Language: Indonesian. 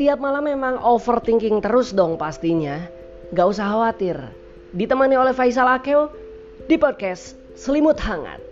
Tiap malam memang overthinking terus dong pastinya. Gak usah khawatir. Ditemani oleh Faisal Akeo di podcast Selimut Hangat.